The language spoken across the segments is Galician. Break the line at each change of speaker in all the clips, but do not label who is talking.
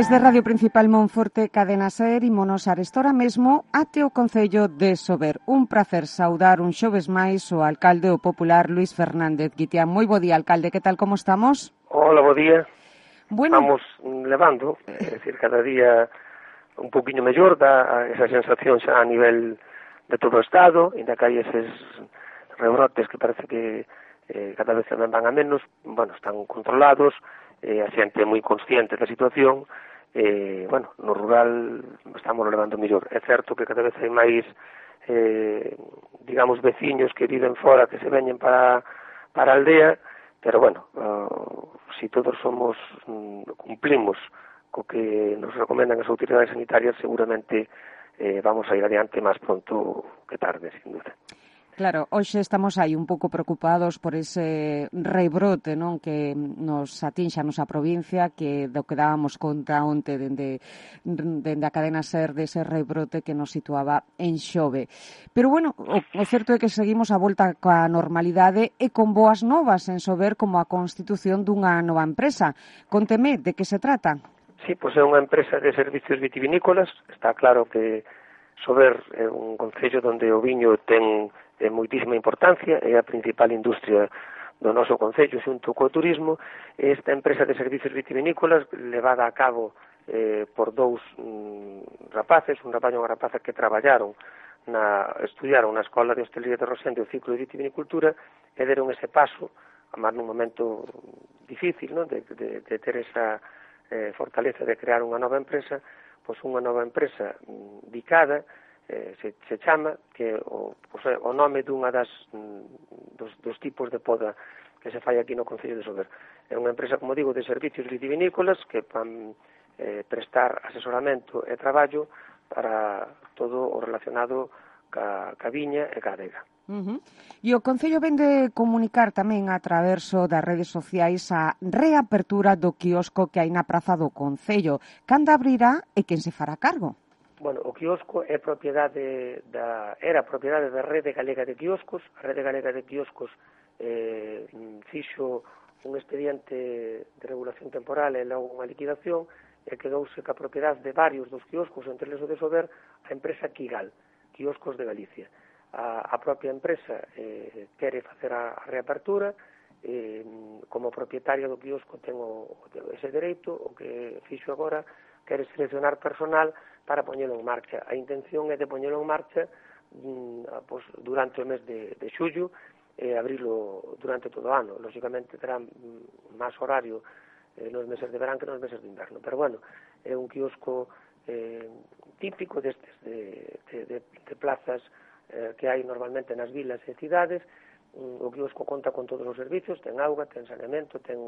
Desde Radio Principal Monforte, Cadena Ser, imos arestora mesmo ate o Concello de Sober. Un prazer saudar un xoves máis o alcalde o popular Luis Fernández Guitián. Moi bo día, alcalde, que tal, como estamos?
Hola, bo día.
Bueno,
Vamos levando, é eh. dicir, cada día un poquinho mellor, da esa sensación xa a nivel de todo o Estado, ainda que hai eses rebrotes que parece que eh, cada vez van a menos, bueno, están controlados, eh, a xente moi consciente da situación, eh, bueno, no rural estamos levando mellor. É certo que cada vez hai máis eh, digamos veciños que viven fora que se veñen para para a aldea, pero bueno, uh, si todos somos mm, cumplimos co que nos recomendan as autoridades sanitarias, seguramente eh, vamos a ir adiante máis pronto que tarde, sin duda.
Claro, hoxe estamos aí un pouco preocupados por ese rebrote non que nos atinxa a nosa provincia, que do que dábamos conta onte dende, dende a cadena SER dese rebrote que nos situaba en xove. Pero bueno, o, o certo é que seguimos a volta coa normalidade e con boas novas en sober como a constitución dunha nova empresa. Conteme de que se trata?
Sí, pois é unha empresa de servicios vitivinícolas, está claro que Sober é un concello onde o viño ten é, moitísima importancia, é a principal industria do noso concello xunto co turismo, esta empresa de servicios vitivinícolas levada a cabo eh, por dous mm, rapaces, un rapaz e unha rapaza que traballaron na, estudiaron na Escola de Hostelería de Rosende o ciclo de vitivinicultura e deron ese paso, a máis nun momento difícil, non? De, de, de ter esa eh, fortaleza de crear unha nova empresa, pois unha nova empresa mm, dicada eh, se, se chama que o, pois, o nome dunha das mm, dos, dos tipos de poda que se fai aquí no Concello de Sober. É unha empresa, como digo, de servicios vitivinícolas que van eh, prestar asesoramento e traballo para todo o relacionado ca, ca viña e ca adega.
Uh -huh. E o Concello ven de comunicar tamén a traverso das redes sociais a reapertura do quiosco que hai na praza do Concello. Cando abrirá e quen se fará cargo?
Bueno, o quiosco é propiedade da, era propiedade da Rede Galega de Quioscos. A Rede Galega de Quioscos eh, fixo un expediente de regulación temporal e logo unha liquidación e quedouse ca propiedade de varios dos quioscos, entre eles o de Sober, a empresa Kigal. Uh quioscos de Galicia. A, a propia empresa eh, quere facer a, a reapertura, eh, como propietaria do quiosco tengo ese dereito, o que fixo agora, quere seleccionar personal para poñelo en marcha. A intención é de poñelo en marcha mm, ah, pues, durante o mes de, de xullo e eh, abrilo durante todo o ano. Lógicamente terán mm, máis horario eh, nos meses de verán que nos meses de inverno. Pero bueno, é un quiosco eh, típico destes de, de, de, de plazas eh, que hai normalmente nas vilas e cidades mm, o quiosco conta con todos os servicios, ten auga, ten saneamento, ten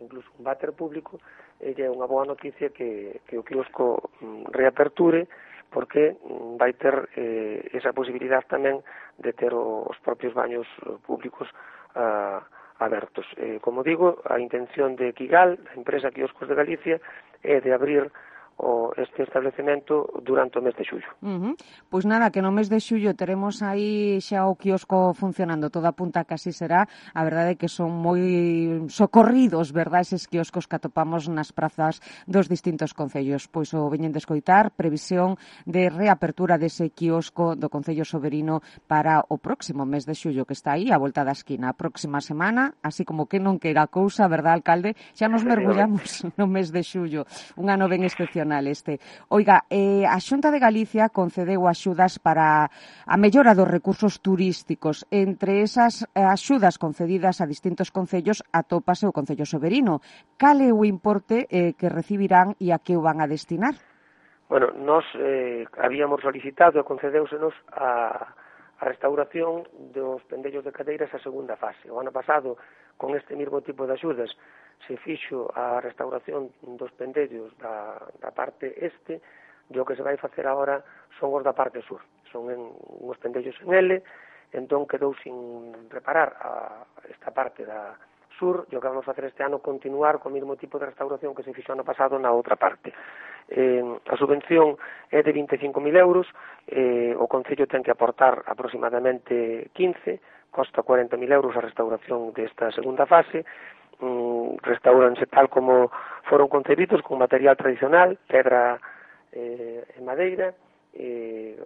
incluso un váter público, e é unha boa noticia que, que o quiosco mm, reaperture, porque mm, vai ter eh, esa posibilidad tamén de ter os propios baños eh, públicos ah, abertos. Eh, como digo, a intención de Kigal, a empresa Quioscos de Galicia, é de abrir o este establecemento durante o mes de xullo.
Uh -huh. Pois nada, que no mes de xullo teremos aí xa o quiosco funcionando, toda a punta casi será, a verdade é que son moi socorridos, verdad, eses quioscos que atopamos nas prazas dos distintos concellos. Pois o veñen de escoitar, previsión de reapertura dese quiosco do Concello Soberino para o próximo mes de xullo que está aí, a volta da esquina, a próxima semana, así como que non queira cousa, verdad, alcalde, xa nos mergullamos no mes de xullo, un ano ben especial. Nacional este. Oiga, eh, a Xunta de Galicia concedeu axudas para a mellora dos recursos turísticos. Entre esas eh, axudas concedidas a distintos concellos atópase o Concello Soberino. Cal é o importe eh, que recibirán e a que o van a destinar?
Bueno, nos eh, habíamos solicitado e concedeusenos a, a restauración dos pendellos de cadeiras a segunda fase. O ano pasado, con este mismo tipo de axudas, se fixo a restauración dos pendellos da, da parte este e o que se vai facer agora son os da parte sur. Son en, uns pendellos en L, entón quedou sin reparar a esta parte da sur e o que vamos facer este ano continuar co mesmo tipo de restauración que se fixo ano pasado na outra parte. Eh, a subvención é de 25.000 euros, eh, o Concello ten que aportar aproximadamente 15, costa 40.000 euros a restauración desta segunda fase, restauranse tal como foron concebidos con material tradicional, pedra eh, e madeira, eh,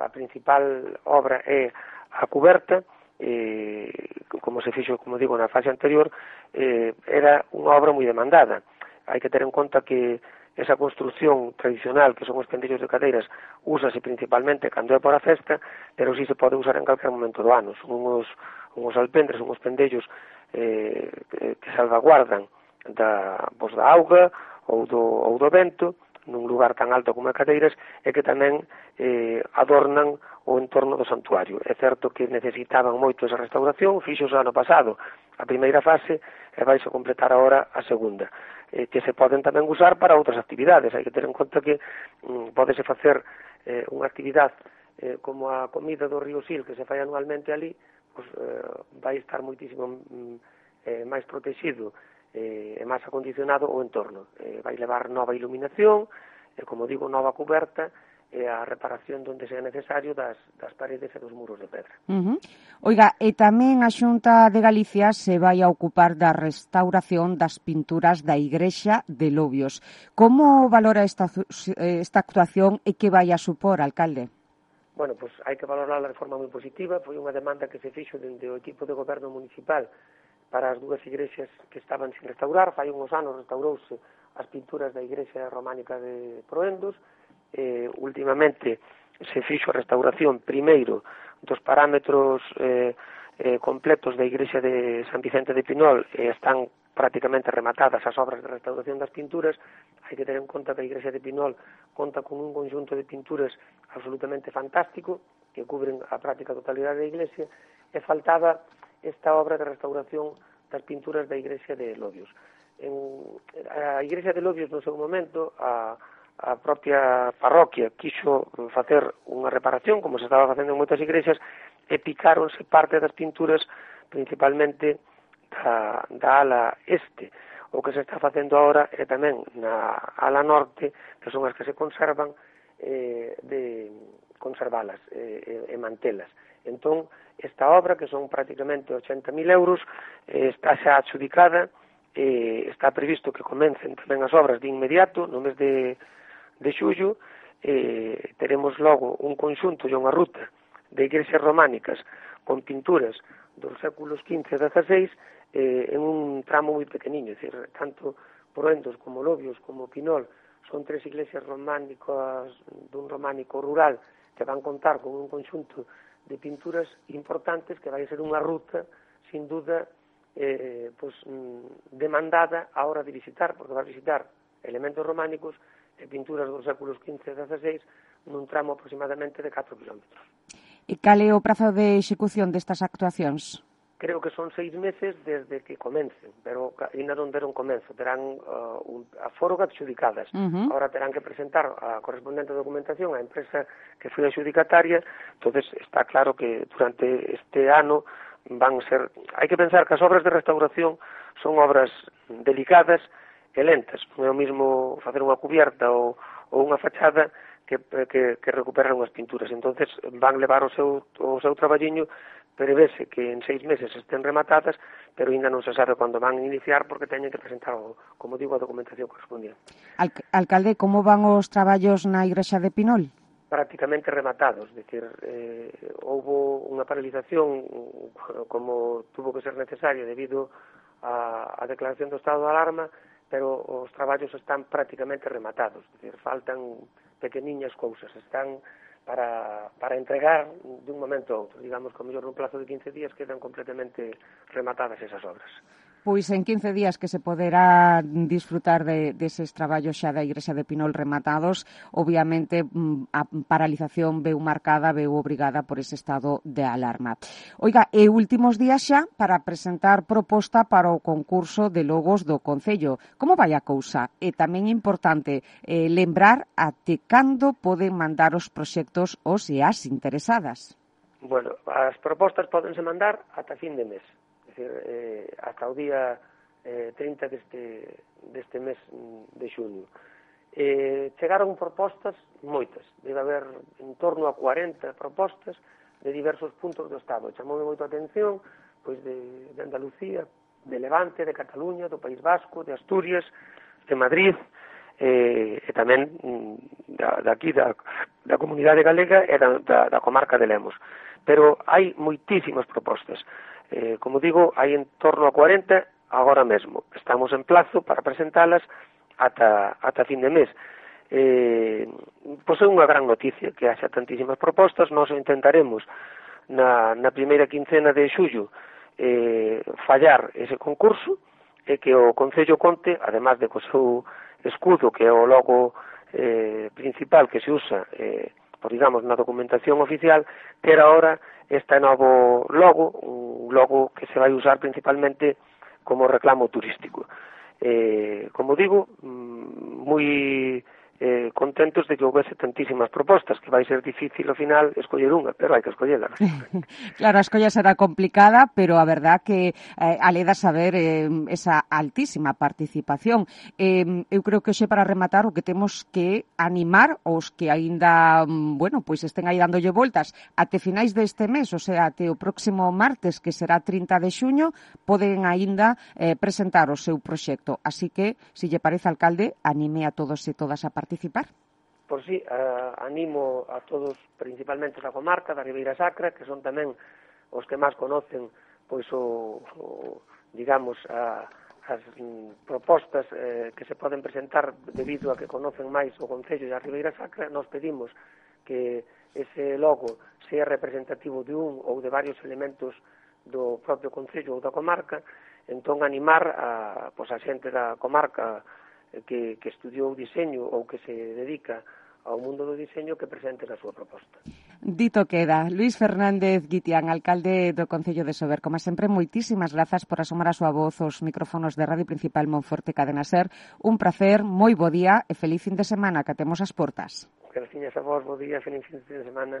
a principal obra é a cuberta, eh, como se fixo, como digo, na fase anterior, eh, era unha obra moi demandada. Hai que ter en conta que esa construción tradicional que son os pendillos de cadeiras úsase principalmente cando é para a festa pero si sí se pode usar en calquer momento do ano son unhos, unhos alpendres, unhos pendellos eh, que salvaguardan da, pois, da auga ou do, ou do vento nun lugar tan alto como as cadeiras e que tamén eh, adornan o entorno do santuario. É certo que necesitaban moito esa restauración, fixos o ano pasado a primeira fase e vais a completar agora a segunda eh, que se poden tamén usar para outras actividades. Hai que ter en conta que mm, podese facer eh, unha actividade eh, como a comida do río Sil que se fai anualmente ali, pues, eh, vai estar moitísimo mm, eh, máis protegido eh, e máis acondicionado o entorno. Eh, vai levar nova iluminación, e, como digo, nova coberta, e a reparación donde sea necesario das, das paredes e dos muros de pedra.
Uh -huh. Oiga, e tamén a Xunta de Galicia se vai a ocupar da restauración das pinturas da Igrexa de Lobios. Como valora esta, eh, esta actuación e que vai a supor, alcalde?
Bueno, pois pues, hai que valorarla de forma moi positiva. Foi unha demanda que se fixo dende o equipo de goberno municipal para as dúas igrexas que estaban sin restaurar. Fai uns anos restaurouse as pinturas da Igrexa Románica de Proendos eh, últimamente se fixo a restauración primeiro dos parámetros eh, eh, completos da igrexa de San Vicente de Pinol e eh, están prácticamente rematadas as obras de restauración das pinturas, hai que ter en conta que a igrexa de Pinol conta con un conjunto de pinturas absolutamente fantástico que cubren a práctica totalidade da iglesia e faltaba esta obra de restauración das pinturas da igrexa de Lobios. En, a igrexa de Lobios no seu momento a a propia parroquia quiso facer unha reparación como se estaba facendo en moitas igrexas e picáronse parte das pinturas principalmente da, da ala este. O que se está facendo agora é tamén na ala norte que son as que se conservan eh, de conservalas eh, e, e mantelas. Entón esta obra que son prácticamente 80.000 euros eh, está xa adjudicada eh, está previsto que comencen tamén as obras de inmediato no mes de de xullo eh, teremos logo un conxunto e unha ruta de igrexas románicas con pinturas dos séculos XV e XVI eh, en un tramo moi pequeniño, é dicir, tanto Proendos como Lobios como Pinol son tres iglesias románicas dun románico rural que van contar con un conxunto de pinturas importantes que vai ser unha ruta, sin duda, eh, pues, mm, demandada a hora de visitar, porque vai visitar elementos románicos e pinturas dos séculos XV e XVI nun tramo aproximadamente de 4 km.
E cal é o prazo de execución destas actuacións?
Creo que son seis meses desde que comencen, pero ainda non deron comenzo. terán uh, un, a foro adxudicadas. Uh -huh. Ahora terán que presentar a correspondente documentación á empresa que foi adxudicataria, entonces está claro que durante este ano van ser... Hai que pensar que as obras de restauración son obras delicadas, e lentas. Non é o mismo facer unha cubierta ou, ou unha fachada que, que, que recuperan unhas pinturas. entonces van levar o seu, o seu traballiño prevese que en seis meses estén rematadas, pero ainda non se sabe cando van a iniciar porque teñen que presentar, o, como digo, a documentación correspondiente.
Al, alcalde, como van os traballos na Igrexa de Pinol?
prácticamente rematados, es decir, eh, houve unha paralización como tuvo que ser necesario debido a, a declaración do estado de alarma, pero os traballos están prácticamente rematados, decir, faltan pequeniñas cousas, están para, para entregar dun momento a outro, digamos que o mellor nun plazo de 15 días quedan completamente rematadas esas obras.
Pois en 15 días que se poderá disfrutar de, deses traballos xa da Igrexa de Pinol rematados, obviamente mm, a paralización veu marcada, veu obrigada por ese estado de alarma. Oiga, e últimos días xa para presentar proposta para o concurso de logos do Concello. Como vai a cousa? E tamén importante eh, lembrar até cando poden mandar os proxectos os e as interesadas.
Bueno, as propostas podense mandar ata fin de mes decir, eh, ata o día eh, 30 deste, deste mes de xuño. Eh, chegaron propostas moitas, debe haber en torno a 40 propostas de diversos puntos do Estado. Chamoume moito a atención pois de, de Andalucía, de Levante, de Cataluña, do País Vasco, de Asturias, de Madrid, eh, e tamén mm, da, daqui da, da comunidade galega e da, da, da comarca de Lemos. Pero hai moitísimas propostas. Eh, como digo, hai en torno a 40 agora mesmo. Estamos en plazo para presentalas ata, ata fin de mes. Eh, pois é unha gran noticia que haxa tantísimas propostas, nós intentaremos na, na primeira quincena de xullo eh, fallar ese concurso e que o Concello Conte, además de co seu escudo, que é o logo eh, principal que se usa eh, pois digamos, na documentación oficial, ter ahora este novo logo, un logo que se vai usar principalmente como reclamo turístico. Eh, como digo, mm, moi eh, contentos de que houvese tantísimas propostas, que vai ser difícil ao final escoller unha, pero hai que escollela.
claro, a escolla será complicada, pero a verdad que eh, aleda saber eh, esa altísima participación. Eh, eu creo que xe para rematar o que temos que animar os que aínda, mm, bueno, pois estén aí dándolle voltas até finais deste mes, o sea, até o próximo martes, que será 30 de xuño, poden aínda eh, presentar o seu proxecto. Así que, se lle parece, alcalde, anime a todos e todas a participar participar?
Por si, sí, eh, animo a todos, principalmente da comarca, da Ribeira Sacra, que son tamén os que máis conocen pois o, o digamos a, as mm, propostas eh, que se poden presentar debido a que conocen máis o Concello da Ribeira Sacra, nos pedimos que ese logo sea representativo de un ou de varios elementos do propio Concello ou da comarca, entón animar a, pois, a xente da comarca que, que estudiou diseño ou que se dedica ao mundo do diseño que presente a súa proposta.
Dito queda. Luis Fernández Guitián, alcalde do Concello de Sober. Como sempre, moitísimas grazas por asomar a súa voz os micrófonos de Radio Principal Monforte Cadena Ser. Un placer, moi bo día e feliz fin de semana que temos as portas.
Graciñas a vos, bo día, feliz fin de semana.